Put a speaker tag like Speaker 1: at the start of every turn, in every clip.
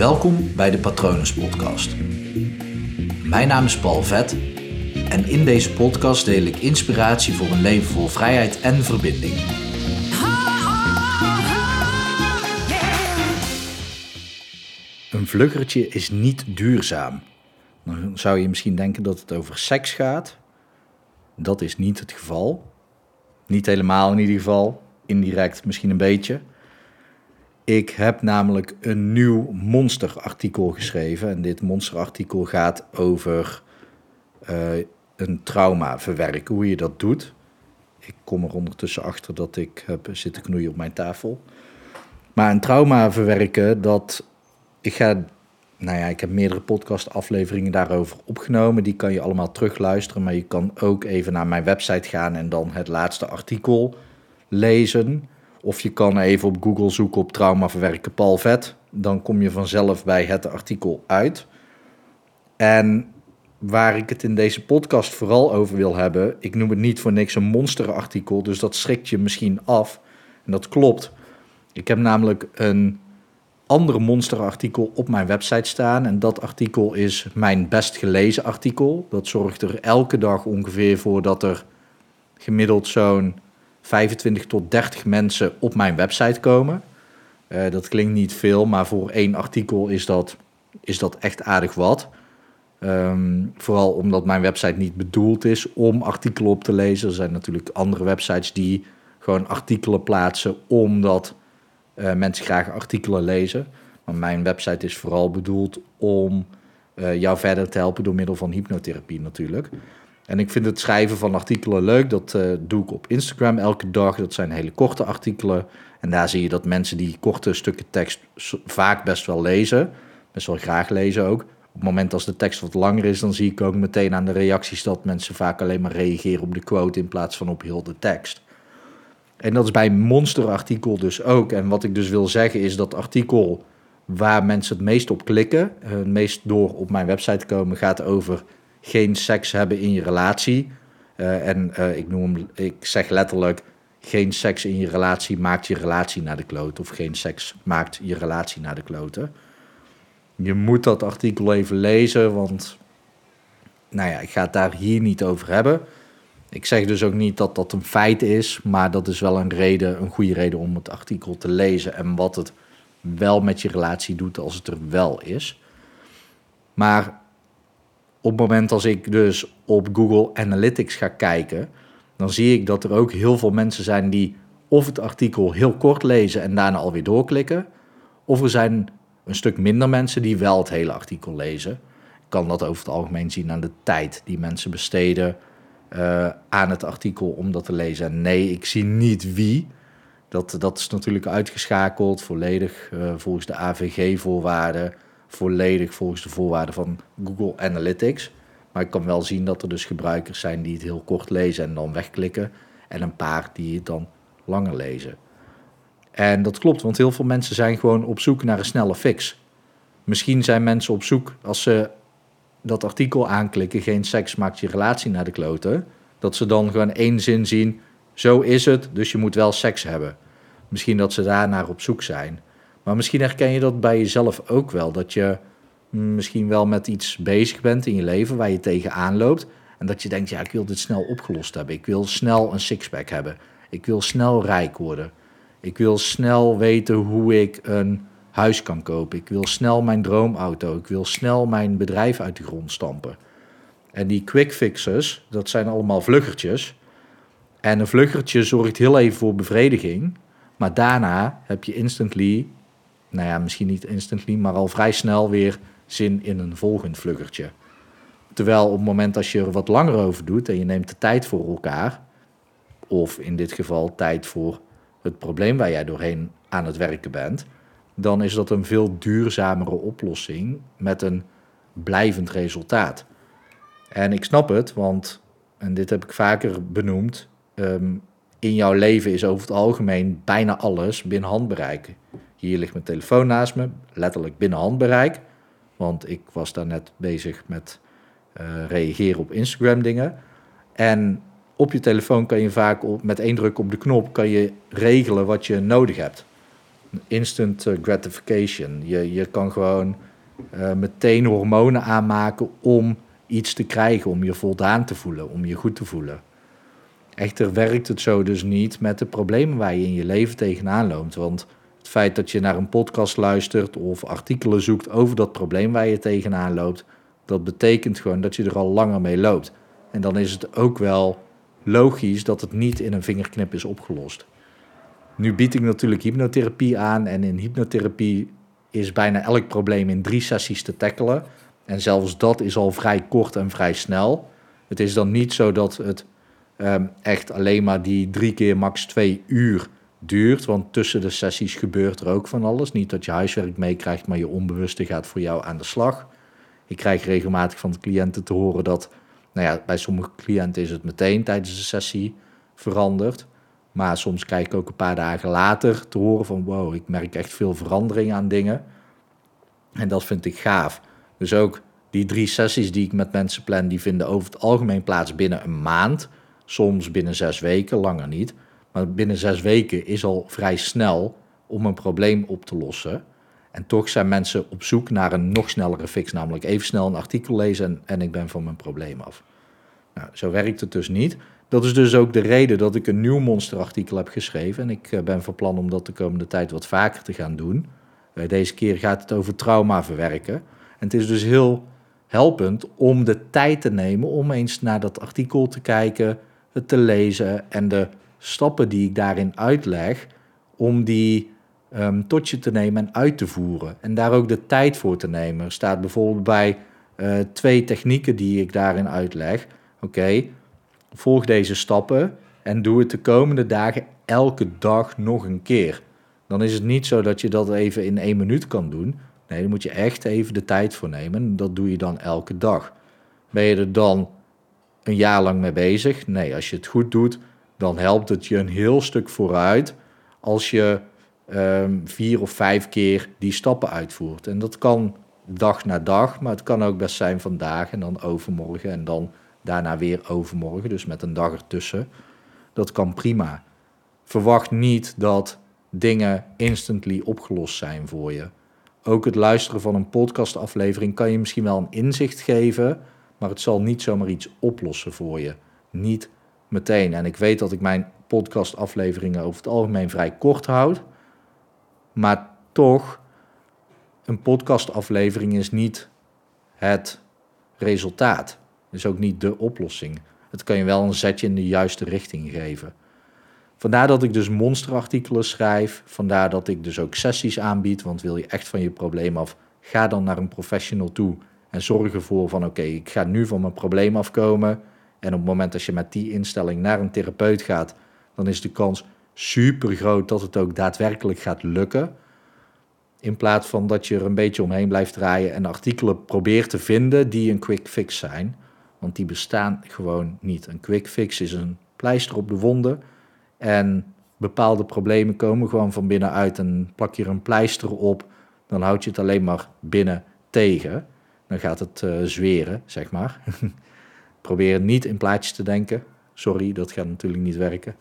Speaker 1: Welkom bij de Patronus Podcast. Mijn naam is Paul Vet en in deze podcast deel ik inspiratie voor een leven vol vrijheid en verbinding. Een vluggertje is niet duurzaam. Dan zou je misschien denken dat het over seks gaat. Dat is niet het geval. Niet helemaal in ieder geval. Indirect misschien een beetje. Ik heb namelijk een nieuw monsterartikel geschreven. En dit monsterartikel gaat over uh, een trauma verwerken, hoe je dat doet. Ik kom er ondertussen achter dat ik heb zitten knoeien op mijn tafel. Maar een trauma verwerken, dat ik ga. Nou ja, ik heb meerdere podcastafleveringen daarover opgenomen. Die kan je allemaal terugluisteren. Maar je kan ook even naar mijn website gaan en dan het laatste artikel lezen. Of je kan even op Google zoeken op trauma verwerken Paul Vet. Dan kom je vanzelf bij het artikel uit. En waar ik het in deze podcast vooral over wil hebben, ik noem het niet voor niks een monsterartikel, dus dat schrikt je misschien af. En dat klopt. Ik heb namelijk een ander monsterartikel op mijn website staan. En dat artikel is mijn best gelezen artikel. Dat zorgt er elke dag ongeveer voor dat er gemiddeld zo'n 25 tot 30 mensen op mijn website komen. Uh, dat klinkt niet veel, maar voor één artikel is dat, is dat echt aardig wat. Um, vooral omdat mijn website niet bedoeld is om artikelen op te lezen. Er zijn natuurlijk andere websites die gewoon artikelen plaatsen omdat uh, mensen graag artikelen lezen. Maar mijn website is vooral bedoeld om uh, jou verder te helpen door middel van hypnotherapie natuurlijk. En ik vind het schrijven van artikelen leuk. Dat uh, doe ik op Instagram elke dag. Dat zijn hele korte artikelen. En daar zie je dat mensen die korte stukken tekst vaak best wel lezen. Best wel graag lezen ook. Op het moment als de tekst wat langer is, dan zie ik ook meteen aan de reacties dat mensen vaak alleen maar reageren op de quote in plaats van op heel de tekst. En dat is bij monsterartikel dus ook. En wat ik dus wil zeggen is dat artikel waar mensen het meest op klikken, eh, het meest door op mijn website komen, gaat over geen seks hebben in je relatie. Uh, en uh, ik, noem hem, ik zeg letterlijk, geen seks in je relatie maakt je relatie naar de kloot. Of geen seks maakt je relatie naar de kloten. Je moet dat artikel even lezen, want nou ja, ik ga het daar hier niet over hebben. Ik zeg dus ook niet dat dat een feit is, maar dat is wel een reden, een goede reden om het artikel te lezen en wat het wel met je relatie doet als het er wel is. Maar op het moment als ik dus op Google Analytics ga kijken, dan zie ik dat er ook heel veel mensen zijn die of het artikel heel kort lezen en daarna alweer doorklikken, of er zijn een stuk minder mensen die wel het hele artikel lezen. Ik kan dat over het algemeen zien aan de tijd die mensen besteden uh, aan het artikel om dat te lezen. En nee, ik zie niet wie. Dat, dat is natuurlijk uitgeschakeld, volledig uh, volgens de AVG-voorwaarden volledig volgens de voorwaarden van Google Analytics. Maar ik kan wel zien dat er dus gebruikers zijn die het heel kort lezen en dan wegklikken. En een paar die het dan langer lezen. En dat klopt, want heel veel mensen zijn gewoon op zoek naar een snelle fix. Misschien zijn mensen op zoek, als ze dat artikel aanklikken, geen seks maakt je relatie naar de kloten, dat ze dan gewoon één zin zien, zo is het, dus je moet wel seks hebben. Misschien dat ze daar naar op zoek zijn. Maar misschien herken je dat bij jezelf ook wel. Dat je misschien wel met iets bezig bent in je leven waar je tegenaan loopt. En dat je denkt, ja, ik wil dit snel opgelost hebben. Ik wil snel een sixpack hebben. Ik wil snel rijk worden. Ik wil snel weten hoe ik een huis kan kopen. Ik wil snel mijn droomauto. Ik wil snel mijn bedrijf uit de grond stampen. En die quick fixes, dat zijn allemaal vluggertjes. En een vluggertje zorgt heel even voor bevrediging. Maar daarna heb je instantly nou ja, misschien niet instantly, maar al vrij snel weer zin in een volgend vluggertje. Terwijl op het moment als je er wat langer over doet en je neemt de tijd voor elkaar, of in dit geval tijd voor het probleem waar jij doorheen aan het werken bent, dan is dat een veel duurzamere oplossing met een blijvend resultaat. En ik snap het, want, en dit heb ik vaker benoemd, ehm, in jouw leven is over het algemeen bijna alles binnen handbereik. Hier ligt mijn telefoon naast me, letterlijk binnen handbereik. Want ik was daar net bezig met uh, reageren op Instagram dingen. En op je telefoon kan je vaak met één druk op de knop kan je regelen wat je nodig hebt. instant eh, gratification. Je, je kan gewoon uh, meteen hormonen aanmaken om iets te krijgen, om je voldaan te voelen, om je goed te voelen. Echter werkt het zo dus niet met de problemen waar je in je leven tegenaan loopt. Want het feit dat je naar een podcast luistert of artikelen zoekt over dat probleem waar je tegenaan loopt, dat betekent gewoon dat je er al langer mee loopt. En dan is het ook wel logisch dat het niet in een vingerknip is opgelost. Nu bied ik natuurlijk hypnotherapie aan en in hypnotherapie is bijna elk probleem in drie sessies te tackelen. En zelfs dat is al vrij kort en vrij snel. Het is dan niet zo dat het um, echt alleen maar die drie keer max twee uur duurt. Want tussen de sessies gebeurt er ook van alles. Niet dat je huiswerk meekrijgt, maar je onbewuste gaat voor jou aan de slag. Ik krijg regelmatig van de cliënten te horen dat, nou ja, bij sommige cliënten is het meteen tijdens de sessie veranderd. Maar soms krijg ik ook een paar dagen later te horen van wow, ik merk echt veel verandering aan dingen. En dat vind ik gaaf. Dus ook die drie sessies die ik met mensen plan, die vinden over het algemeen plaats binnen een maand. Soms binnen zes weken, langer niet. Maar binnen zes weken is al vrij snel om een probleem op te lossen. En toch zijn mensen op zoek naar een nog snellere fix, namelijk even snel een artikel lezen en, en ik ben van mijn probleem af. Nou, zo werkt het dus niet. Dat is dus ook de reden dat ik een nieuw monsterartikel heb geschreven. En ik eh, ben van plan om dat de komende tijd wat vaker te gaan doen. Eh, deze keer gaat het over trauma verwerken. En het is dus heel helpend om de tijd te nemen om eens naar dat artikel te kijken, het te lezen en de stappen die ik daarin uitleg, om die um, tot je te nemen en uit te voeren. En daar ook de tijd voor te nemen. Er staat bijvoorbeeld bij uh, twee technieken die ik daarin uitleg. Oké, volg deze stappen en doe het de komende dagen elke dag nog een keer. Dan is het niet zo dat je dat even in één minuut kan doen. Nee, dan moet je echt even de tijd voor nemen. En dat doe je dan elke dag. Ben je er dan een jaar lang mee bezig? Nee, als je het goed doet, dan helpt het je een heel stuk vooruit als je um, vier of vijf keer die stappen uitvoert. En dat kan dag na dag, maar het kan ook best zijn vandaag en dan overmorgen en dan daarna weer overmorgen, dus met een dag ertussen. Dat kan prima. Verwacht niet dat dingen instantly opgelost zijn voor je. Ook het luisteren van een podcastaflevering kan je misschien wel een inzicht geven, maar het zal niet zomaar iets oplossen voor je. Niet meteen. En ik weet dat ik mijn podcastafleveringen over het algemeen vrij kort houd, maar toch, een podcastaflevering is niet het resultaat. Is ook niet de oplossing. Het kan je wel een zetje in de juiste richting geven. Vandaar dat ik dus monsterartikelen schrijf. Vandaar dat ik dus ook sessies aanbied. Want wil je echt van je probleem af, ga dan naar een professional toe. En zorg ervoor van oké, ik ga nu van mijn probleem afkomen. En op het moment dat je met die instelling naar een therapeut gaat, dan is de kans super groot dat het ook daadwerkelijk gaat lukken. In plaats van dat je er een beetje omheen blijft draaien en artikelen probeert te vinden die een quick fix zijn. Want die bestaan gewoon niet. Een quick fix is een pleister op de wonden. En bepaalde problemen komen gewoon van binnenuit. En plak je er een pleister op, dan houd je het alleen maar binnen tegen. Dan gaat het uh, zweren, zeg maar. Probeer niet in plaatjes te denken. Sorry, dat gaat natuurlijk niet werken.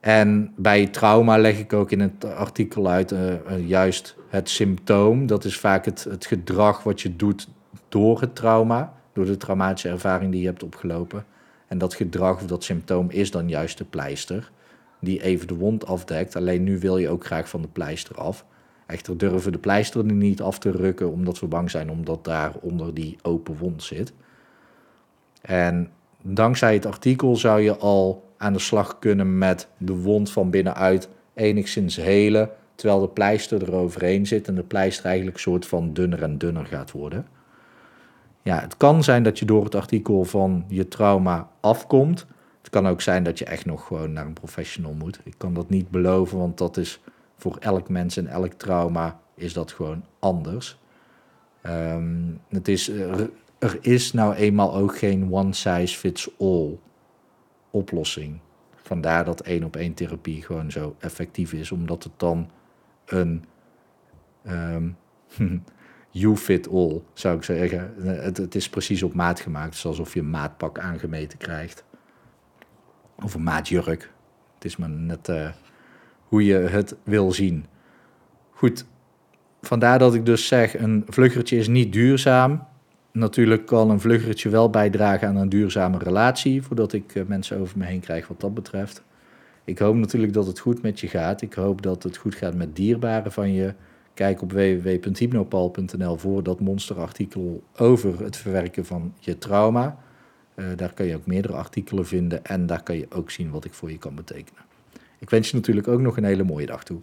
Speaker 1: En bij trauma leg ik ook in het artikel uit uh, uh, juist het symptoom. Dat is vaak het, het gedrag wat je doet door het trauma door de traumatische ervaring die je hebt opgelopen. En dat gedrag of dat symptoom is dan juist de pleister, die even de wond afdekt. Alleen nu wil je ook graag van de pleister af. Echter durven de pleister niet af te rukken, omdat we bang zijn omdat daar onder die open wond zit. En dankzij het artikel zou je al aan de slag kunnen met de wond van binnenuit enigszins helen, terwijl de pleister eroverheen zit en de pleister eigenlijk soort van dunner en dunner gaat worden. Ja, het kan zijn dat je door het artikel van je trauma afkomt. Het kan ook zijn dat je echt nog gewoon naar een professional moet. Ik kan dat niet beloven, want dat is voor elk mens en elk trauma is dat gewoon anders. Ehm, het is, er, is nou eenmaal ook geen one size fits all oplossing. Vandaar dat één op één therapie gewoon zo effectief is, omdat het dan een um, you fit all, zou ik zeggen. Het, het is precies op maat gemaakt. Is alsof je een maatpak aangemeten krijgt. Of een maatjurk. Het is maar net uh, hoe je het wil zien. Goed, vandaar dat ik dus zeg, een vluggertje is niet duurzaam. Natuurlijk kan een vluggertje wel bijdragen aan een duurzame relatie, voordat ik eh, mensen over me heen krijg wat dat betreft. Ik hoop natuurlijk dat het goed met je gaat. Ik hoop dat het goed gaat met dierbaren van je. Kijk op www.hypnopal.nl voor dat monsterartikel over het verwerken van je trauma. Uh, daar kan je ook meerdere artikelen vinden en daar kan je ook zien wat ik voor je kan betekenen. Ik wens je natuurlijk ook nog een hele mooie dag toe.